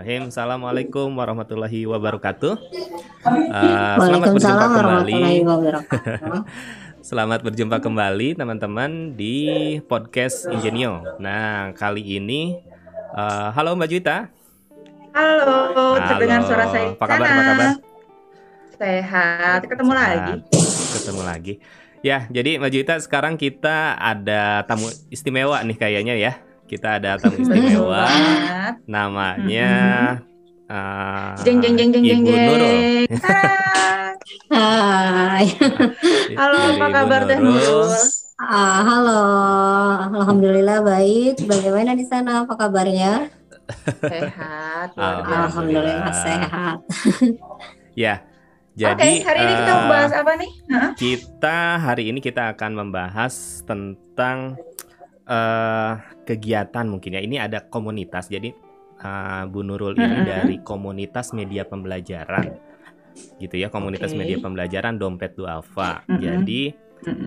Bismillahirrahmanirrahim. Assalamualaikum warahmatullahi wabarakatuh. Uh, selamat berjumpa kembali. selamat berjumpa kembali teman-teman di podcast Ingenio. Nah kali ini, uh, halo Mbak Juita. Halo, terdengar suara saya. Apa kabar? Apa kabar? Sehat. Ketemu Sehat. lagi. Ketemu lagi. Ya, jadi Mbak Juita sekarang kita ada tamu istimewa nih kayaknya ya kita ada tamu istimewa namanya uh, jeng jeng jeng jeng jeng jeng Hai. Halo, apa kabar Teh Nurul? Ah, halo. Alhamdulillah baik. Bagaimana di sana? Apa kabarnya? Sehat. Alhamdulillah sehat. ya. Jadi Oke, okay, hari ini kita membahas apa nih? Kita hari ini kita akan membahas tentang uh, kegiatan mungkin ya. Ini ada komunitas. Jadi uh, Bu Nurul ini mm -hmm. dari komunitas media pembelajaran, gitu ya. Komunitas okay. media pembelajaran Dompet Duafa. Mm -hmm. Jadi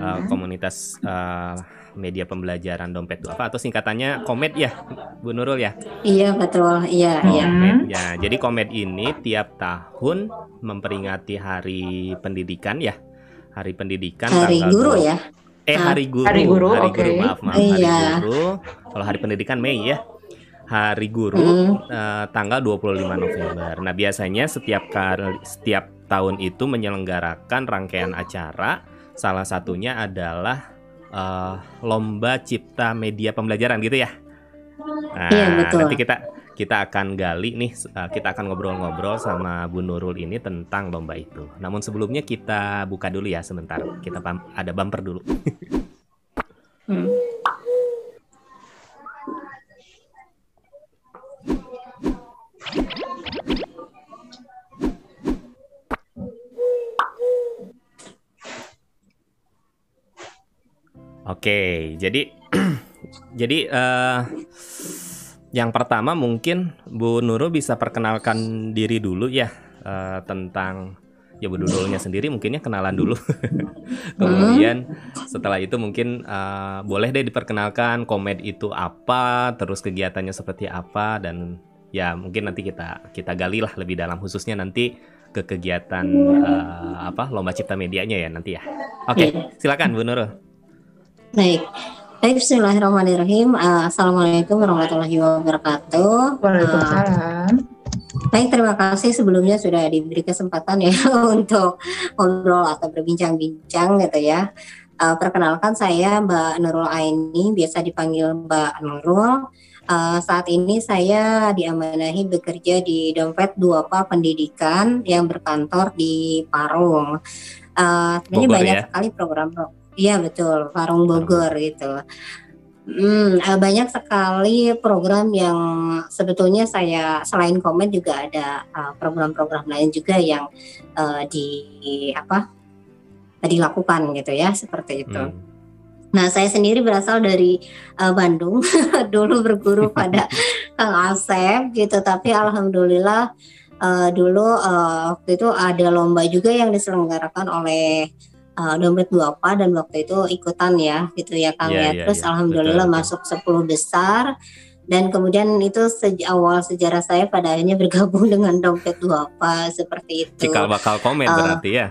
uh, komunitas uh, media pembelajaran Dompet Duafa atau singkatannya Komed ya, Bu Nurul ya? Iya betul, iya iya. Ya, jadi Komed ini tiap tahun memperingati Hari Pendidikan ya. Hari Pendidikan Hari tanggal Guru 20, ya Eh hari guru. Hari guru. Hari okay. guru maaf maaf. Hari iya. guru. Kalau hari pendidikan Mei ya. Hari guru mm. uh, tanggal 25 November. Nah, biasanya setiap kali setiap tahun itu menyelenggarakan rangkaian acara. Salah satunya adalah uh, lomba cipta media pembelajaran gitu ya. Nah, iya, betul. nanti kita kita akan gali nih, uh, kita akan ngobrol-ngobrol sama Bu Nurul ini tentang lomba itu. Namun sebelumnya kita buka dulu ya sebentar. Kita ada bumper dulu. hmm. Oke, jadi jadi uh, yang pertama mungkin Bu Nurul bisa perkenalkan diri dulu ya uh, tentang ya Bu Nurulnya sendiri mungkinnya kenalan dulu. Kemudian setelah itu mungkin uh, boleh deh diperkenalkan komed itu apa, terus kegiatannya seperti apa dan ya mungkin nanti kita kita gali lah lebih dalam khususnya nanti ke kegiatan uh, apa lomba cipta medianya ya nanti ya. Oke, okay, iya. silakan Bu Nurul. Baik. Baik, Bismillahirrahmanirrahim. Uh, Assalamualaikum warahmatullahi wabarakatuh. Waalaikumsalam. Uh, baik, terima kasih sebelumnya sudah diberi kesempatan ya untuk ngobrol atau berbincang-bincang gitu ya. Uh, perkenalkan saya Mbak Nurul Aini, biasa dipanggil Mbak Nurul. Uh, saat ini saya diamanahi bekerja di Dompet Duapa Pendidikan yang berkantor di Parung. Uh, ini banyak ya? sekali program-program Iya betul, Parung Bogor gitu. Hmm, eh, banyak sekali program yang sebetulnya saya selain komen juga ada eh, program-program uh, lain juga yang uh, di apa dilakukan gitu ya seperti itu. Hmm. Nah saya sendiri berasal dari uh, Bandung, dulu berguru pada Kang Asep gitu, tapi alhamdulillah uh, dulu uh, waktu itu ada lomba juga yang diselenggarakan oleh uh, dompet apa dan waktu itu ikutan ya gitu ya Kang yeah, ya. Yeah, Terus yeah, alhamdulillah betul, masuk 10 besar dan kemudian itu sejak awal sejarah saya pada akhirnya bergabung dengan dompet apa seperti itu. Cikal bakal komen uh, berarti ya.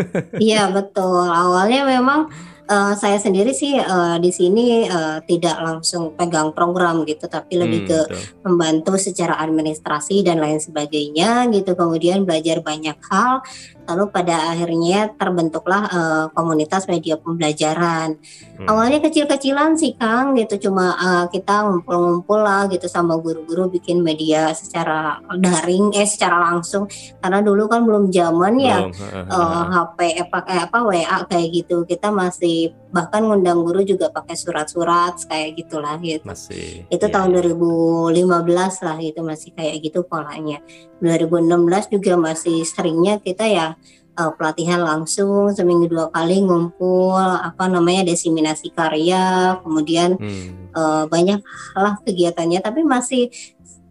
iya betul. Awalnya memang uh, saya sendiri sih uh, di sini uh, tidak langsung pegang program gitu, tapi lebih hmm, ke betul. membantu secara administrasi dan lain sebagainya gitu. Kemudian belajar banyak hal lalu pada akhirnya terbentuklah uh, komunitas media pembelajaran. Hmm. Awalnya kecil-kecilan sih Kang gitu, cuma uh, kita ngumpul-ngumpul lah gitu sama guru-guru bikin media secara daring, eh secara langsung karena dulu kan belum zaman ya uh, eh, HP eh, pakai apa WA kayak gitu. Kita masih bahkan ngundang guru juga pakai surat-surat kayak gitulah gitu. Masih. Itu iya. tahun 2015 lah gitu masih kayak gitu polanya. 2016 juga masih seringnya kita ya uh, pelatihan langsung seminggu dua kali ngumpul apa namanya desiminasi karya kemudian hmm. uh, banyak lah kegiatannya tapi masih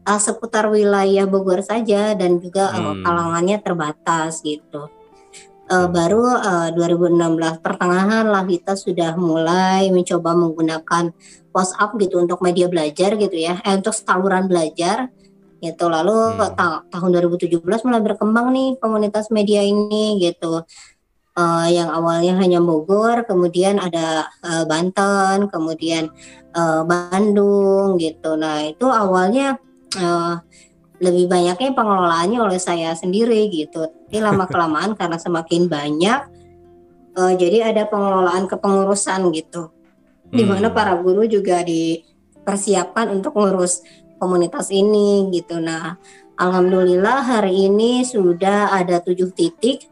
uh, seputar wilayah Bogor saja dan juga hmm. uh, kalangannya terbatas gitu uh, baru uh, 2016 pertengahan lah kita sudah mulai mencoba menggunakan WhatsApp gitu untuk media belajar gitu ya eh, untuk saluran belajar gitu. Lalu Hmm. ta- tahun 2017 mulai berkembang nih komunitas media ini gitu. Eh, yang awalnya hanya Bogor kemudian ada eh, Banten kemudian eh, Bandung gitu. Nah itu awalnya eh, lebih banyaknya pengelolaannya oleh saya sendiri gitu. Tapi lama kelamaan karena semakin banyak eh, jadi ada pengelolaan kepengurusan gitu. Di Hmm. mana para guru juga dipersiapkan untuk ngurus komunitas ini gitu. Nah, alhamdulillah hari ini sudah ada tujuh titik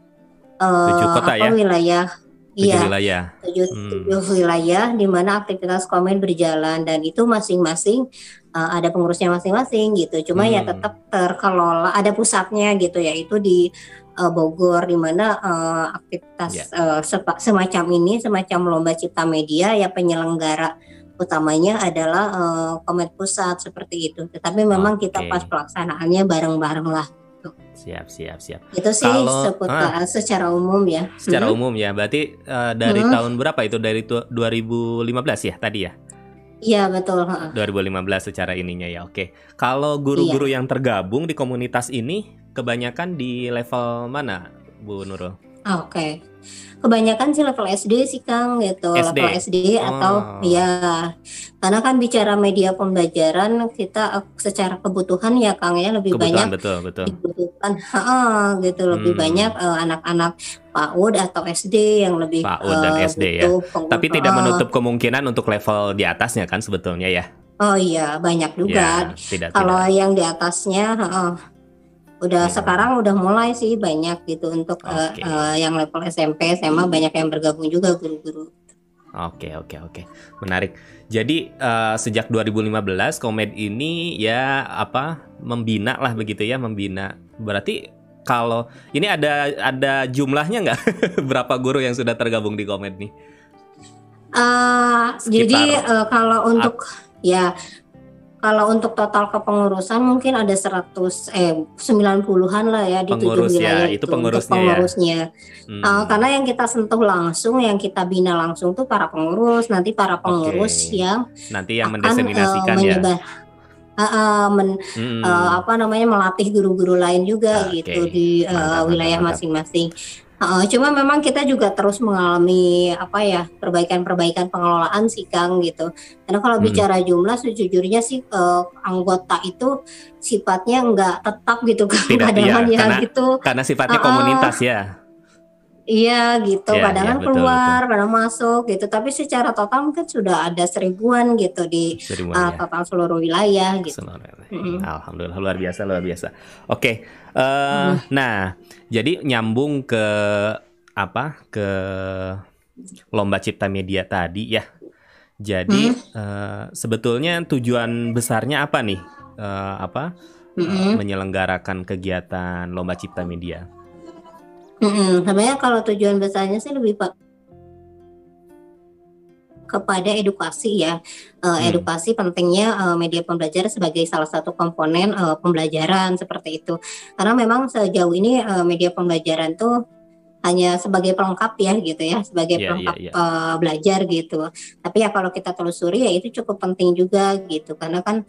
eh, Tujuh kota apa ya? wilayah, Tujuh iya wilayah. tujuh, Hmm. tujuh wilayah di mana aktivitas komen berjalan dan itu masing-masing eh, ada pengurusnya masing-masing gitu. Cuma ya Hmm. tetap terkelola, ada pusatnya gitu yaitu di eh, Bogor di mana eh, aktivitas Ya. eh, sepa- semacam ini, semacam lomba cipta media ya penyelenggara utamanya adalah eh, Komet Pusat seperti itu. Tetapi memang kita Oke. pas pelaksanaannya bareng-bareng lah. Siap, siap, siap. Itu sih Kalau- seputar secara umum ya. Secara Hmm. umum ya, berarti eh, dari Hmm. tahun berapa itu? Dari tu- 2015 ya tadi ya? Iya betul. heeh. 2015 secara ininya ya. Oke. Kalau guru-guru yang tergabung di komunitas ini kebanyakan di level mana, Bu Nurul? Ah, Oke. Kebanyakan sih level SD sih Kang gitu, SD? level SD atau Oh. ya. Karena kan bicara media pembelajaran kita eh, secara kebutuhan ya Kang ya lebih Kebutuhan banyak betul, betul. dibutuhkan heeh, gitu lebih Hmm. banyak eh, anak-anak PAUD atau SD yang lebih PAUD dan eh, SD ya. Tapi tidak menutup kemungkinan untuk level di atasnya kan sebetulnya ya. Oh iya, banyak juga. Ya, tidak Kalau tidak. yang di atasnya heeh, udah Hmm. sekarang udah mulai sih banyak gitu untuk eh, Oke. eh, yang level SMP, SMA banyak yang bergabung juga guru-guru. Oke, oke, oke. Menarik. Jadi eh, sejak 2015 Komed ini ya apa membina lah begitu ya, membina. Berarti kalau ini ada ada jumlahnya nggak? Berapa guru yang sudah tergabung di Komed nih? Sekitar jadi eh, kalau untuk ya kalau untuk total kepengurusan mungkin ada 100 eh 90-an lah ya di tujuh Pengurus ya, wilayah itu untuk pengurusnya ya. pengurusnya. Hmm. Eh, karena yang kita sentuh langsung, yang kita bina langsung tuh para pengurus, nanti para pengurus Oke. yang Nanti yang akan eh, mendeseminasikan ya. menyebar Ah, ah, men- Hmm. eh, apa namanya melatih guru-guru lain juga Oke. gitu di eh, Mantap, wilayah masing-masing. Eh, cuma memang kita juga terus mengalami apa ya perbaikan-perbaikan pengelolaan sih Kang gitu. Karena kalau Hmm. bicara jumlah sejujurnya sih eh, anggota itu sifatnya nggak tetap gitu kan Tidak, kadang iya, ya karena- gitu. Karena sifatnya ah. komunitas ya. Iya gitu, Iya, kadang iya, kan betul, keluar, kadang masuk gitu. Tapi secara total mungkin sudah ada seribuan gitu di Dari uh, ya? total seluruh wilayah gitu. Sebenarnya. Mm-mm. Alhamdulillah luar biasa luar biasa. Oke, eh, nah jadi nyambung ke apa ke lomba cipta media tadi ya. Jadi eh, sebetulnya tujuan besarnya apa nih? Eh, apa eh, Mm-mm. menyelenggarakan kegiatan lomba cipta media? Mm-mm. Sebenarnya kalau tujuan besarnya sih lebih pak kepada edukasi ya, Eh, Hmm. edukasi pentingnya eh, media pembelajaran sebagai salah satu komponen eh, pembelajaran seperti itu. Karena memang sejauh ini eh, media pembelajaran tuh hanya sebagai pelengkap ya gitu ya, sebagai Iya, pelengkap iya, iya. eh, belajar gitu. Tapi ya kalau kita telusuri ya itu cukup penting juga gitu, karena kan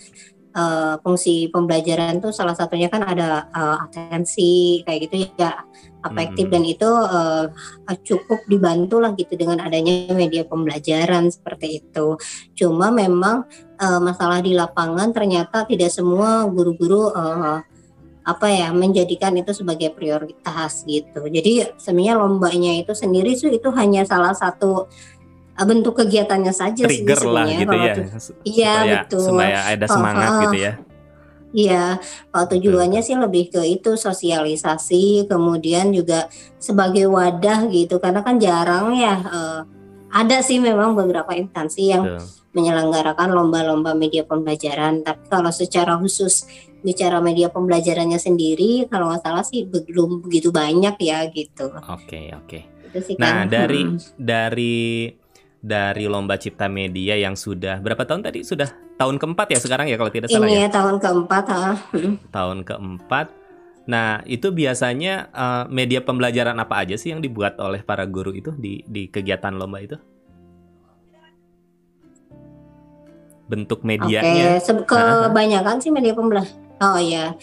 eh, fungsi pembelajaran tuh salah satunya kan ada eh, atensi kayak gitu ya afektif Mm-mm. dan itu eh, cukup dibantu lah gitu dengan adanya media pembelajaran seperti itu. Cuma memang eh, masalah di lapangan ternyata tidak semua guru-guru eh, apa ya menjadikan itu sebagai prioritas gitu. Jadi sebenarnya lombanya itu sendiri tuh itu hanya salah satu bentuk kegiatannya saja sih Trigger lah sebenarnya. gitu Kalau ya. Iya, betul. Supaya ada semangat oh, gitu ya. Iya, kalau tujuannya sih lebih ke itu sosialisasi, kemudian juga sebagai wadah gitu, karena kan jarang ya eh, ada sih memang beberapa instansi yang Betul. menyelenggarakan lomba-lomba media pembelajaran, tapi kalau secara khusus bicara media pembelajarannya sendiri, kalau nggak salah sih belum begitu banyak ya gitu. Oke, oke. Itu sih Nah, kan. dari Hmm. dari dari lomba cipta media yang sudah berapa tahun tadi sudah tahun keempat ya sekarang ya kalau tidak salah ini ya ya tahun keempat, ha. Hmm. tahun keempat. Nah itu biasanya eh, media pembelajaran apa aja sih yang dibuat oleh para guru itu di di kegiatan lomba itu? Bentuk medianya? se- kebanyakan sih media pembelajaran Oh ya,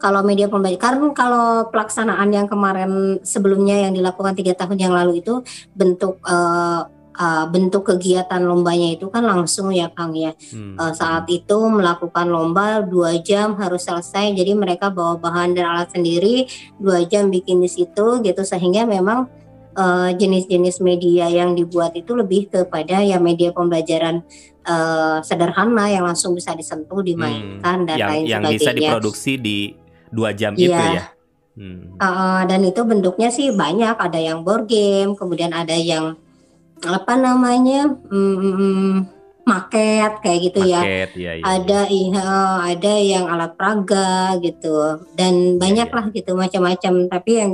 kalau media pembelajaran karena kalau pelaksanaan yang kemarin sebelumnya yang dilakukan tiga tahun yang lalu itu bentuk uh, uh, bentuk kegiatan lombanya itu kan langsung ya Kang ya hmm. uh, saat itu melakukan lomba dua jam harus selesai jadi mereka bawa bahan dan alat sendiri dua jam bikin di situ gitu sehingga memang jenis-jenis uh, media yang dibuat itu lebih kepada ya media pembelajaran uh, sederhana yang langsung bisa disentuh, dimainkan hmm, dan yang, lain yang sebagainya. bisa diproduksi di dua jam yeah. itu ya. Hmm. Uh, dan itu bentuknya sih banyak, ada yang board game, kemudian ada yang apa namanya, hmm, market kayak gitu ya. market, ya. ya, ada iya, ada yang alat peraga gitu, dan iya, banyak ya, lah gitu macam-macam. Tapi yang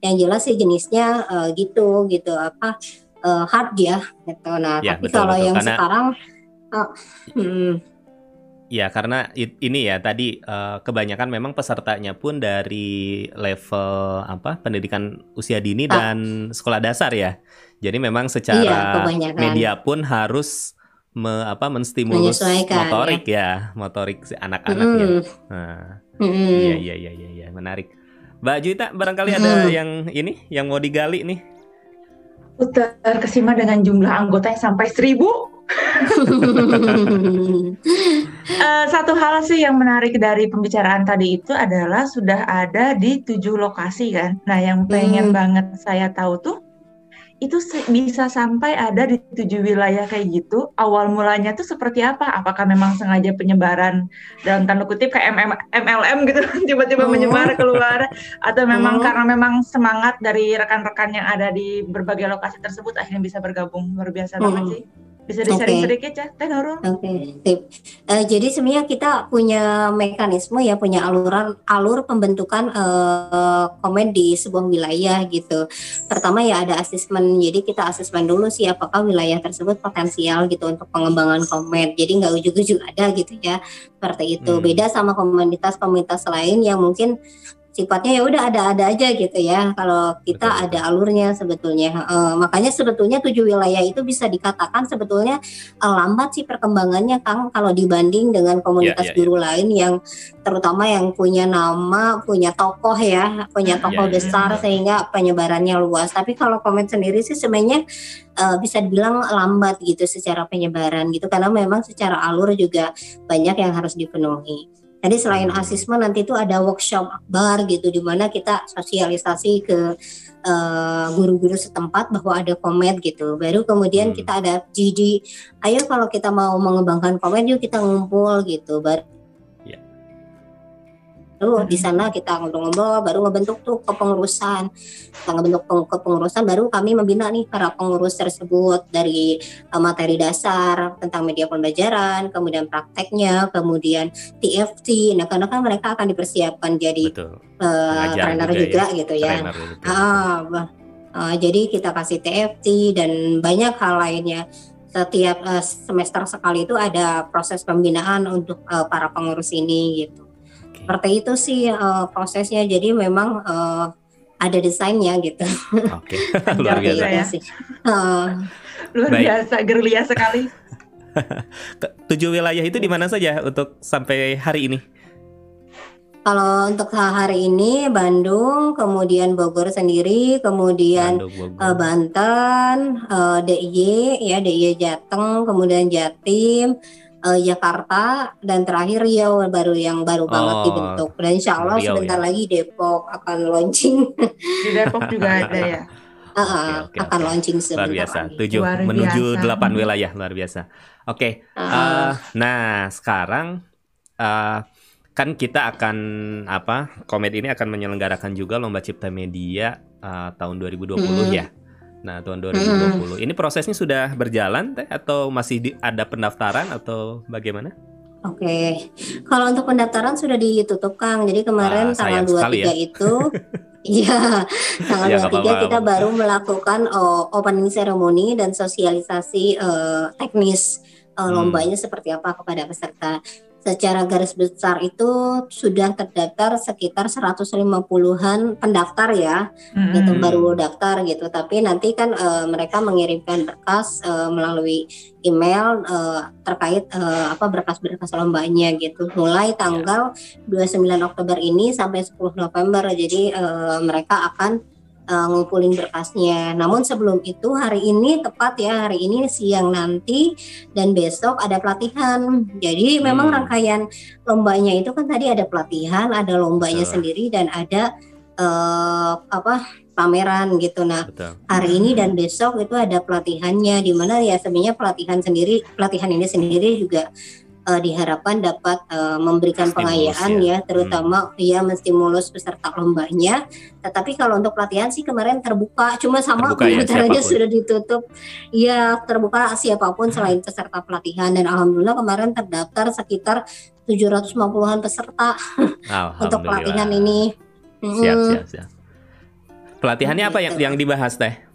yang jelas sih jenisnya uh, gitu gitu apa uh, hard ya gitu. Nah, ya, tapi betul, kalau betul. yang Karena... sekarang Oh, hmm. Ya karena ini ya tadi uh, kebanyakan memang pesertanya pun dari level apa pendidikan usia dini ah. dan sekolah dasar ya. Jadi memang secara iya, media pun harus me, apa menstimulus motorik ya, ya motorik anak-anak ya. mm. Nah, mm. Iya iya iya iya ya, menarik. Mbak Juita barangkali mm. ada yang ini yang mau digali nih. Terkesima dengan jumlah anggota yang sampai seribu uh, satu hal sih yang menarik dari pembicaraan tadi itu adalah sudah ada di tujuh lokasi kan. Nah, yang pengen hmm. banget saya tahu tuh itu bisa sampai ada di tujuh wilayah kayak gitu. Awal mulanya tuh seperti apa? Apakah memang sengaja penyebaran dalam tanda kutip kayak MM, MLM gitu tiba-tiba oh. menyebar keluar atau memang oh. karena memang semangat dari rekan-rekan yang ada di berbagai lokasi tersebut akhirnya bisa bergabung luar biasa oh. banget sih. Bisa di-sharing okay. sedikit ya, Teh Nurul? Oke, okay. tip. Uh, jadi sebenarnya kita punya mekanisme ya, punya aluran alur pembentukan uh, komen di sebuah wilayah gitu. Pertama ya ada asesmen, jadi kita asesmen dulu sih apakah wilayah tersebut potensial gitu untuk pengembangan komen. Jadi nggak ujuk-ujuk ada gitu ya, seperti itu. Hmm. Beda sama komunitas-komunitas lain yang mungkin sifatnya ya udah ada-ada aja gitu ya. Kalau kita Betul. ada alurnya sebetulnya. Uh, makanya sebetulnya tujuh wilayah itu bisa dikatakan sebetulnya uh, lambat sih perkembangannya Kang kalau dibanding dengan komunitas yeah, yeah, guru yeah. lain yang terutama yang punya nama, punya tokoh ya, punya tokoh yeah, besar yeah. sehingga penyebarannya luas. Tapi kalau komen sendiri sih sebenarnya uh, bisa dibilang lambat gitu secara penyebaran gitu karena memang secara alur juga banyak yang harus dipenuhi. Jadi selain asesmen nanti itu ada workshop akbar gitu di mana kita sosialisasi ke uh, guru-guru setempat bahwa ada komet gitu. Baru kemudian hmm. kita ada GD, ayo kalau kita mau mengembangkan komet yuk kita ngumpul gitu. Baru Lalu di sana kita ngobrol-ngobrol, baru ngebentuk tuh kepengurusan. Kita ngebentuk kepengurusan, baru kami membina nih para pengurus tersebut dari uh, materi dasar tentang media pembelajaran, kemudian prakteknya, kemudian TFT. Nah, karena kan mereka akan dipersiapkan jadi uh, trainer juga, juga ya. gitu ya. ah, uh, jadi kita kasih TFT dan banyak hal lainnya setiap uh, semester sekali itu ada proses pembinaan untuk uh, para pengurus ini gitu seperti itu sih uh, prosesnya. Jadi memang uh, ada desainnya gitu. Oke. Okay. luar biasa ya. uh, luar Baik. biasa gerilya sekali. Tujuh wilayah itu di mana saja untuk sampai hari ini? Kalau untuk hari ini Bandung, kemudian Bogor sendiri, kemudian Bandung, Uh, Banten, uh, DIY ya DIY Jateng, kemudian Jatim, uh, Jakarta dan terakhir Riau baru yang baru oh, banget dibentuk. Dan insya Allah Riau, sebentar ya? lagi Depok akan launching. Di Depok juga ada ya. Uh, okay, okay, akan okay. launching sebentar luar biasa. Lagi. Tujuh luar menuju biasa. delapan wilayah luar biasa. Oke. Okay. Uh, uh, nah sekarang uh, kan kita akan apa? Komet ini akan menyelenggarakan juga lomba cipta media uh, tahun 2020 hmm. ya. Nah, tahun 2020. Hmm. Ini prosesnya sudah berjalan teh atau masih di, ada pendaftaran atau bagaimana? Oke. Okay. Kalau untuk pendaftaran sudah ditutup Kang. Jadi kemarin ah, tanggal 23 ya. itu Iya, tanggal ya, 23 kita baru melakukan oh, opening ceremony dan sosialisasi uh, teknis uh, lombanya seperti apa kepada peserta. Secara garis besar itu sudah terdaftar sekitar 150-an pendaftar ya, Mm-mm. gitu baru daftar gitu. Tapi nanti kan eh, mereka mengirimkan berkas eh, melalui email eh, terkait eh, apa berkas-berkas lombanya gitu. Mulai tanggal 29 Oktober ini sampai 10 November. Jadi eh, mereka akan eh, ngumpulin berkasnya. Namun sebelum itu hari ini tepat ya hari ini siang nanti dan besok ada pelatihan. Jadi memang Hmm. rangkaian lombanya itu kan tadi ada pelatihan, ada lombanya sendiri dan ada eh, apa pameran gitu. Nah Betul. hari ini dan besok itu ada pelatihannya di mana ya sebenarnya pelatihan sendiri pelatihan ini sendiri juga eh, diharapkan dapat eh, memberikan Stimulus pengayaan ya. ya, terutama ya menstimulus peserta lombanya. Tetapi kalau untuk pelatihan sih kemarin terbuka, cuma sama Terbuka ya, sudah ditutup. Ya terbuka siapa pun selain peserta pelatihan dan alhamdulillah kemarin terdaftar sekitar 750-an peserta untuk pelatihan ini. Siap, siap, siap. Pelatihannya apa yang yang dibahas teh?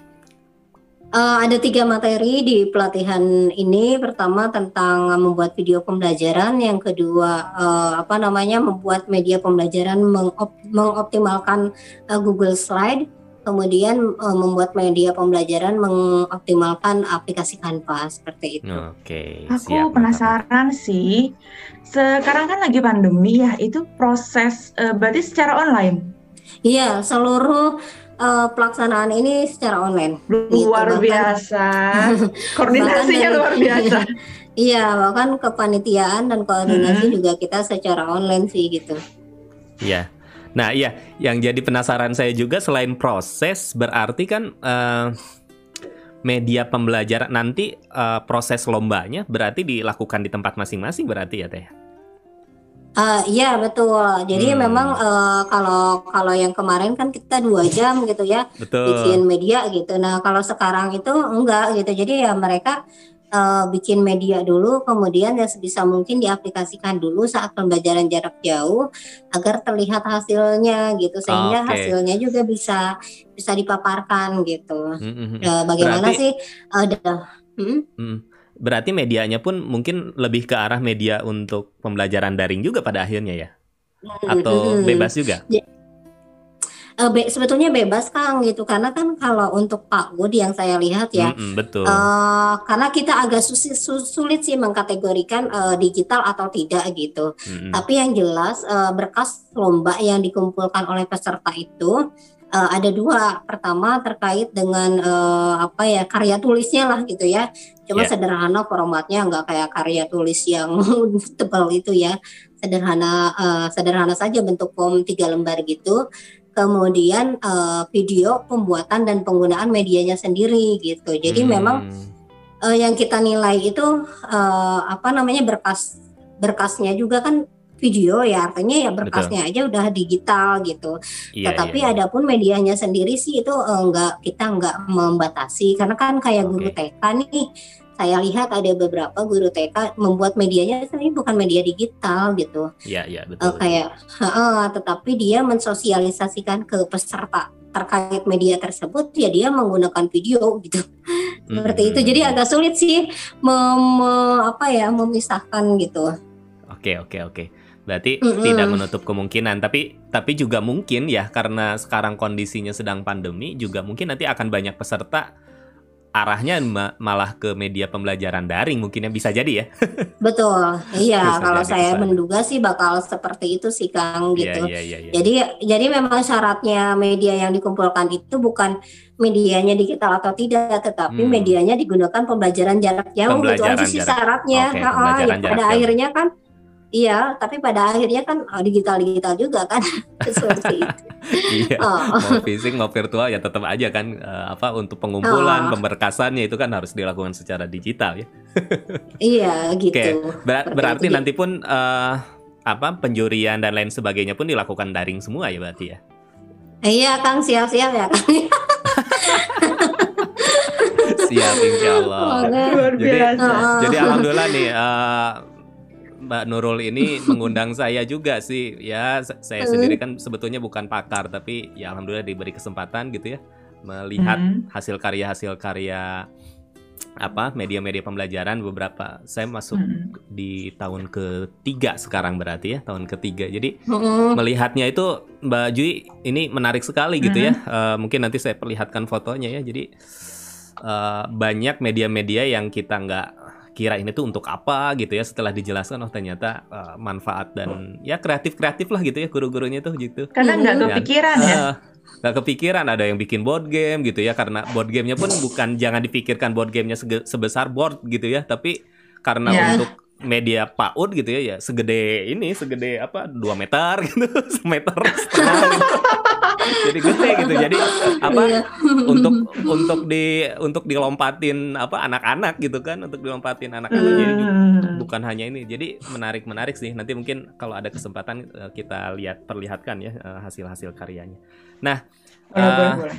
Eh, ada tiga materi di pelatihan ini. Pertama tentang membuat video pembelajaran, yang kedua eh, apa namanya membuat media pembelajaran mengop- mengoptimalkan eh, Google Slide, kemudian eh, membuat media pembelajaran mengoptimalkan aplikasi Canva seperti itu. Oke, Aku siap. penasaran sih. Sekarang kan lagi pandemi ya, itu proses eh, berarti secara online. Iya, seluruh eh, pelaksanaan ini secara online. Luar bahkan- biasa. Koordinasinya Bahkan luar biasa. Iya, bahkan kepanitiaan dan koordinasi Mm-hmm. juga kita secara online sih gitu. Iya. Nah, iya, yang jadi penasaran saya juga selain proses berarti kan eh, media pembelajaran nanti eh, proses lombanya berarti dilakukan di tempat masing-masing berarti ya teh. Ah, iya betul. Jadi Hmm. memang eh, kalau kalau yang kemarin kan kita dua jam gitu ya Betul. bikin media gitu. Nah kalau sekarang itu enggak gitu. Jadi ya mereka eh, bikin media dulu, kemudian ya sebisa mungkin diaplikasikan dulu saat pembelajaran jarak jauh agar terlihat hasilnya gitu. Sehingga Oke. hasilnya juga bisa bisa dipaparkan gitu. Mm, mm, mm. Eh, bagaimana Berarti- sih? ada Hmm? Mm. Berarti medianya pun mungkin lebih ke arah media untuk pembelajaran daring juga pada akhirnya ya? Atau Hmm. bebas juga? Eh, be- sebetulnya bebas Kang gitu karena kan kalau untuk Pak Bud yang saya lihat ya Mm, mm, betul. eh, karena kita agak susi- su- sulit sih mengkategorikan eh, digital atau tidak gitu. Mm, mm. Tapi yang jelas eh, berkas lomba yang dikumpulkan oleh peserta itu eh, ada dua. Pertama terkait dengan eh, apa ya karya tulisnya lah gitu ya. Cuma Yeah. sederhana formatnya nggak kayak karya tulis yang tebal itu ya. Sederhana eh, sederhana saja bentuk form tiga lembar gitu. Kemudian eh, video pembuatan dan penggunaan medianya sendiri gitu. Jadi Hmm. memang eh, yang kita nilai itu eh, apa namanya berkas berkasnya juga kan video ya artinya ya berkasnya aja udah digital gitu. Iya, Tetapi iya, adapun medianya sendiri sih itu eh, enggak kita enggak membatasi karena kan kayak guru Oke. TK nih saya lihat ada beberapa guru TK membuat medianya ini bukan media digital gitu. Iya, iya, Eh, betul. kayak heeh, tetapi dia mensosialisasikan ke peserta terkait media tersebut ya dia menggunakan video gitu seperti itu jadi mm. agak sulit sih mem- me- apa ya memisahkan gitu Oke, oke, oke. Berarti Mm-mm. tidak menutup kemungkinan, tapi tapi juga mungkin ya karena sekarang kondisinya sedang pandemi juga mungkin nanti akan banyak peserta arahnya ma- malah ke media pembelajaran daring mungkin ya bisa jadi ya. betul iya Bisa kalau jadi saya ke sana. menduga sih bakal seperti itu sih Kang Iya, gitu iya, iya, iya. jadi jadi memang syaratnya media yang dikumpulkan itu bukan medianya digital atau tidak tetapi Hmm. medianya digunakan pembelajaran jarak jauh gitu Pembelajaran aja sih jarak- syaratnya Heeh, pembelajaran ya, jarak pada jauh. akhirnya kan Iya, tapi pada akhirnya kan digital digital juga kan seperti itu. Iya. Oh. Mau fisik mau virtual ya tetap aja kan eh, apa untuk pengumpulan Oh. pemberkasannya itu kan harus dilakukan secara digital ya. Iya gitu. Ber- Seperti berarti itu. nanti pun eh, apa penjurian dan lain sebagainya pun dilakukan daring semua ya berarti ya. Iya, Kang siap-siap ya, Kang. Siap insya Allah. Luar Jadi- biasa. Jadi alhamdulillah nih eh, Mbak Nurul ini mengundang saya juga sih. Ya saya Hmm. sendiri kan sebetulnya bukan pakar tapi ya alhamdulillah diberi kesempatan gitu ya melihat Hmm. hasil karya hasil karya apa media-media pembelajaran beberapa saya masuk hmm. di tahun ketiga sekarang berarti ya tahun ketiga jadi hmm. melihatnya itu Mbak Jui ini menarik sekali gitu ya uh, mungkin nanti saya perlihatkan fotonya ya jadi uh, banyak media-media yang kita nggak kira ini tuh untuk apa gitu ya setelah dijelaskan oh ternyata uh, manfaat dan ya kreatif kreatif lah gitu ya guru-gurunya tuh gitu karena nggak kepikiran ya, ya nggak kepikiran ada yang bikin board game gitu ya karena board gamenya pun bukan jangan dipikirkan board gamenya sebesar board gitu ya tapi karena yeah. untuk media PAUD gitu ya ya segede ini segede apa dua meter gitu semeter setengah gitu. Jadi gede gitu jadi apa yeah. untuk untuk di untuk dilompatin apa anak-anak gitu kan untuk dilompatin anak-anak mm. jadi hmm. bukan hanya ini jadi menarik menarik sih nanti mungkin kalau ada kesempatan eh, kita lihat perlihatkan ya eh, hasil-hasil karyanya Nah, boleh, uh, boleh, boleh.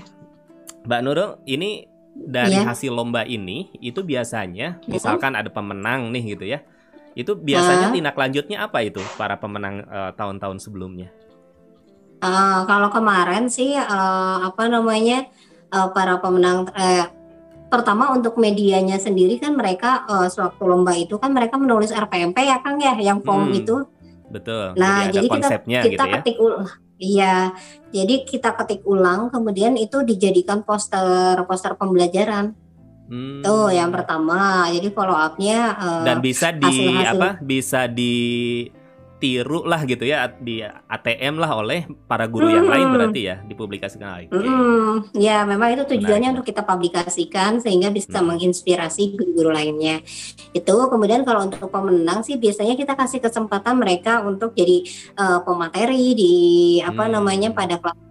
Mbak Nurul, ini dari yeah. hasil lomba ini itu biasanya iya. misalkan ada pemenang nih gitu ya. Itu biasanya uh. tindak lanjutnya apa itu para pemenang tahun eh, tahun-tahun sebelumnya? Uh, kalau kemarin sih uh, apa namanya uh, para pemenang uh, pertama untuk medianya sendiri kan mereka uh, sewaktu lomba itu kan mereka menulis RPMP ya Kang ya yang form hmm, itu. Betul. Nah, jadi, jadi kita kita gitu ya? ketik Iya, jadi kita ketik ulang, kemudian itu dijadikan poster poster pembelajaran. Hmm. Tuh yang pertama. Jadi follow upnya. Uh, Dan bisa di hasil -hasil. apa? Bisa di ditiru lah gitu ya di ATM lah oleh para guru hmm. yang lain hmm. berarti ya dipublikasikan. Okay. Hmm. Ya memang itu tujuannya Menarik. untuk kita publikasikan sehingga bisa hmm. menginspirasi guru-guru lainnya. Itu kemudian kalau untuk pemenang sih biasanya kita kasih kesempatan mereka untuk jadi uh, pemateri di apa hmm. namanya pada kelas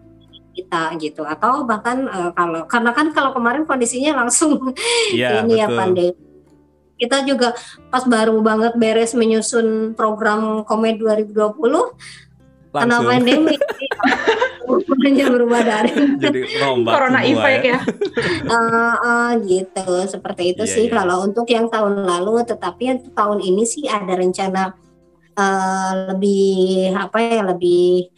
kita gitu atau bahkan uh, kalau karena kan kalau kemarin kondisinya langsung ya, ini betul. ya pandemi kita juga pas baru banget beres menyusun program Komed 2020 Langsung. karena pandemi hanya berubah dari jadi corona effect ya, ya. uh, uh, gitu seperti itu yeah, sih yeah. kalau untuk yang tahun lalu tetapi yang tahun ini sih ada rencana uh, lebih apa ya lebih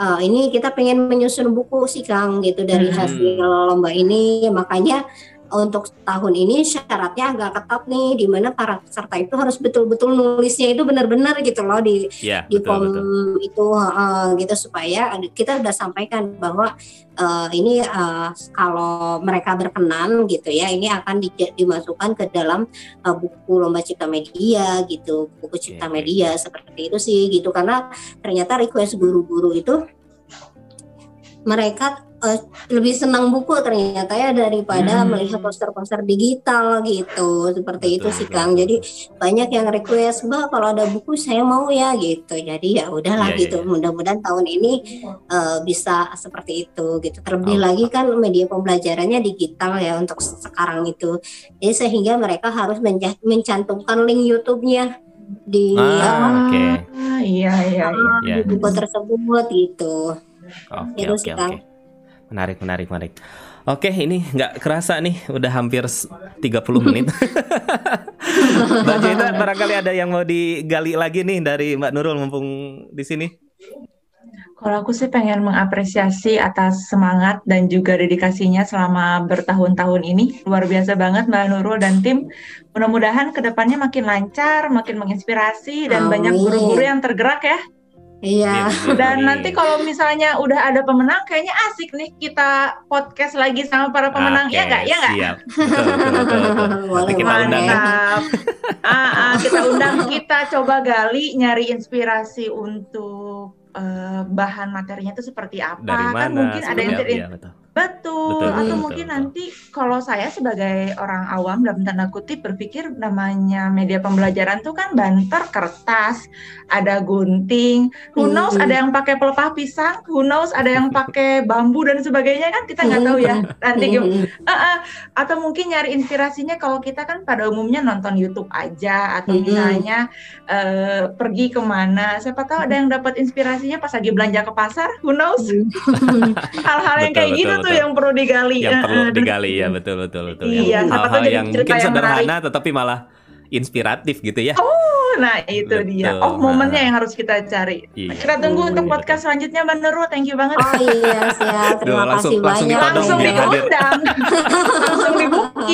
uh, ini kita pengen menyusun buku sih Kang gitu dari hmm. hasil lomba ini makanya untuk tahun ini syaratnya agak ketat nih di mana para peserta itu harus betul-betul nulisnya itu benar-benar gitu loh di ya, di form itu uh, gitu supaya kita sudah sampaikan bahwa uh, ini uh, kalau mereka berkenan gitu ya ini akan di, dimasukkan ke dalam uh, buku lomba cipta media gitu buku cipta okay. media seperti itu sih gitu karena ternyata request guru-guru itu mereka uh, lebih senang buku ternyata ya daripada hmm. melihat poster-poster digital gitu seperti betul, itu sih Kang jadi banyak yang request mbak kalau ada buku saya mau ya gitu jadi ya udahlah yeah, gitu yeah. mudah-mudahan tahun ini uh, bisa seperti itu gitu terlebih oh. lagi kan media pembelajarannya digital ya untuk sekarang itu jadi sehingga mereka harus mencantumkan link YouTube-nya di ah, okay. iya iya, iya. di buku tersebut gitu Oke oke oke. Menarik menarik menarik. Oke, ini nggak kerasa nih, udah hampir 30 menit. Mbak Jaita, barangkali ada yang mau digali lagi nih dari Mbak Nurul mumpung di sini. Kalau aku sih pengen mengapresiasi atas semangat dan juga dedikasinya selama bertahun-tahun ini. Luar biasa banget Mbak Nurul dan tim. Mudah-mudahan ke depannya makin lancar, makin menginspirasi, dan Amin. banyak guru-guru yang tergerak ya Iya. Dan nanti kalau misalnya udah ada pemenang, kayaknya asik nih kita podcast lagi sama para pemenang. Iya nggak? Iya nggak? Siap. Betul, betul, betul, kita undang. ah, ah, kita undang kita coba gali nyari inspirasi untuk uh, bahan materinya itu seperti apa. Dari kan mana? Kan mungkin ada yang ya, betul. Betul. betul atau betul, mungkin betul. nanti kalau saya sebagai orang awam dalam tanda kutip berpikir namanya media pembelajaran tuh kan banter kertas, ada gunting, who knows hmm. ada yang pakai pelepah pisang, who knows ada yang pakai bambu dan sebagainya kan kita nggak tahu ya. Nanti uh, uh, atau mungkin nyari inspirasinya kalau kita kan pada umumnya nonton YouTube aja atau misalnya uh, pergi ke mana, siapa tahu ada yang dapat inspirasinya pas lagi belanja ke pasar, who knows? Hal-hal yang kayak gitu tuh yang perlu digali. Yang perlu digali ya betul betul betul. Iya, hal-hal yang mungkin sederhana tetapi malah inspiratif gitu ya. Oh, nah itu Betul. dia. Oh, momennya nah. yang harus kita cari. Iya. Kita tunggu oh, untuk iya. podcast selanjutnya Mbak Nurul. Thank you banget. Oh iya, siap. Terima Duh, langsung, kasih langsung banyak. Langsung diundang. langsung dibuka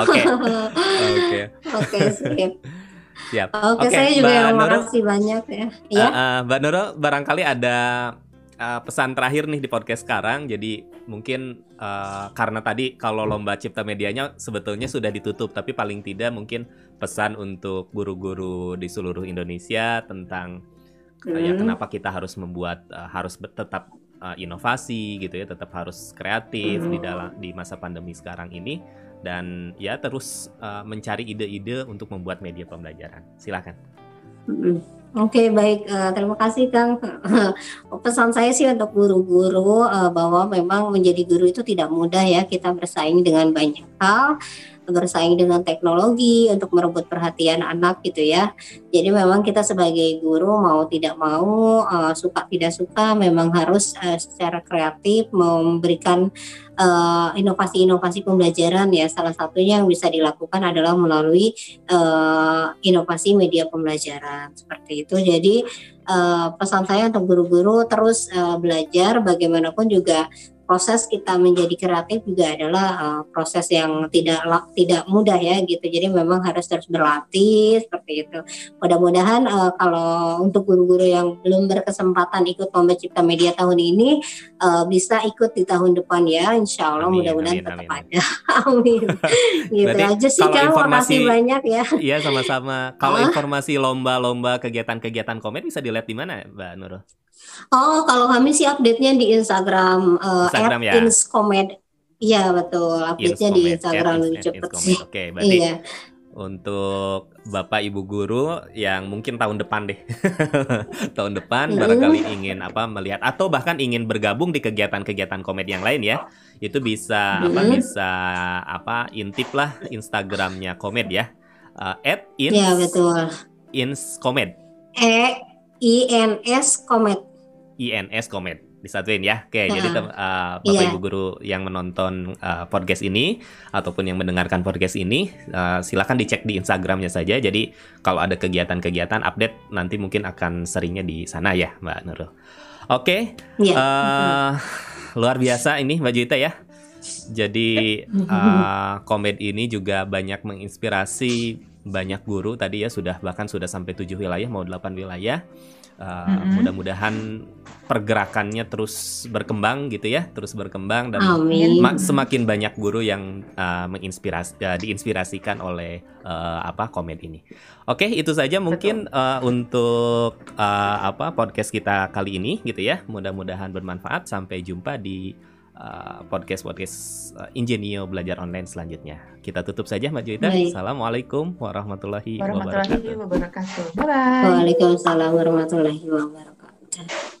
Oke. Oke. Oke, sip. Siap. Oke, Oke, saya juga Mbak yang makasih banyak ya. Uh, Ya. uh, Mbak Nurul, barangkali ada uh, pesan terakhir nih di podcast sekarang. Jadi mungkin uh, karena tadi kalau lomba cipta medianya sebetulnya sudah ditutup, tapi paling tidak mungkin pesan untuk guru-guru di seluruh Indonesia tentang uh, ya Hmm. kenapa kita harus membuat uh, harus tetap uh, inovasi gitu ya, tetap harus kreatif di Hmm. dalam di masa pandemi sekarang ini dan ya terus uh, mencari ide-ide untuk membuat media pembelajaran. Silakan. Mm-mm. Oke baik Eh, terima kasih Kang pesan saya sih untuk guru-guru eh, bahwa memang menjadi guru itu tidak mudah ya kita bersaing dengan banyak hal bersaing dengan teknologi untuk merebut perhatian anak gitu ya jadi memang kita sebagai guru mau tidak mau eh, suka tidak suka memang harus eh, secara kreatif memberikan eh, inovasi-inovasi pembelajaran ya salah satunya yang bisa dilakukan adalah melalui eh, inovasi media pembelajaran seperti itu. Jadi eh, pesan saya untuk guru-guru terus eh, belajar bagaimanapun juga proses kita menjadi kreatif juga adalah eh, proses yang tidak tidak mudah ya gitu. Jadi memang harus terus berlatih seperti itu. Mudah-mudahan eh, kalau untuk guru-guru yang belum berkesempatan ikut lomba cipta media tahun ini eh, bisa ikut di tahun depan ya. Insya Allah mudah-mudahan tetap amin. ada. amin. gitu Berarti aja sih kalau informasi- banyak ya. Iya sama-sama. Kalau informasi lomba-lomba kegiatan-kegiatan komet bisa dilihat di mana, Mbak Nurul? Oh, kalau kami sih update-nya di Instagram, eh, Instagram ya? @inskomed. Iya betul, update-nya di Instagram at lebih Inskomed. sih. Oke, berarti Iya, untuk Bapak Ibu guru yang mungkin tahun depan deh. tahun depan barangkali ingin apa melihat atau bahkan ingin bergabung di kegiatan-kegiatan komet yang lain ya. Itu bisa apa Mm. bisa apa intip lah Instagramnya komet ya. Uh, at ins, iya betul. ins komet. E I N S Komet. INS Komet disatuin ya. Oke, Nah, jadi uh, Bapak iya. Ibu guru yang menonton uh, podcast ini ataupun yang mendengarkan podcast ini, uh, silakan dicek di Instagramnya saja. Jadi kalau ada kegiatan-kegiatan update nanti mungkin akan seringnya di sana ya, Mbak Nurul. Oke, Iya. uh, luar biasa ini Mbak Juwita ya. Jadi uh, Komet ini juga banyak menginspirasi banyak guru tadi ya sudah bahkan sudah sampai tujuh wilayah mau delapan wilayah. Uh, Mm-mm. Mudah-mudahan pergerakannya terus berkembang gitu ya, terus berkembang dan Amin. ma- semakin banyak guru yang uh, menginspirasi, uh, diinspirasikan oleh uh, apa komen ini. Oke, itu saja mungkin uh, untuk uh, apa podcast kita kali ini gitu ya. Mudah-mudahan bermanfaat. Sampai jumpa di Eh, podcast podcast eh, uh, Ingenio belajar online selanjutnya. Kita tutup saja Mbak Juwita. Baik. Assalamualaikum warahmatullahi, warahmatullahi wabarakatuh. wabarakatuh. Waalaikumsalam warahmatullahi wabarakatuh.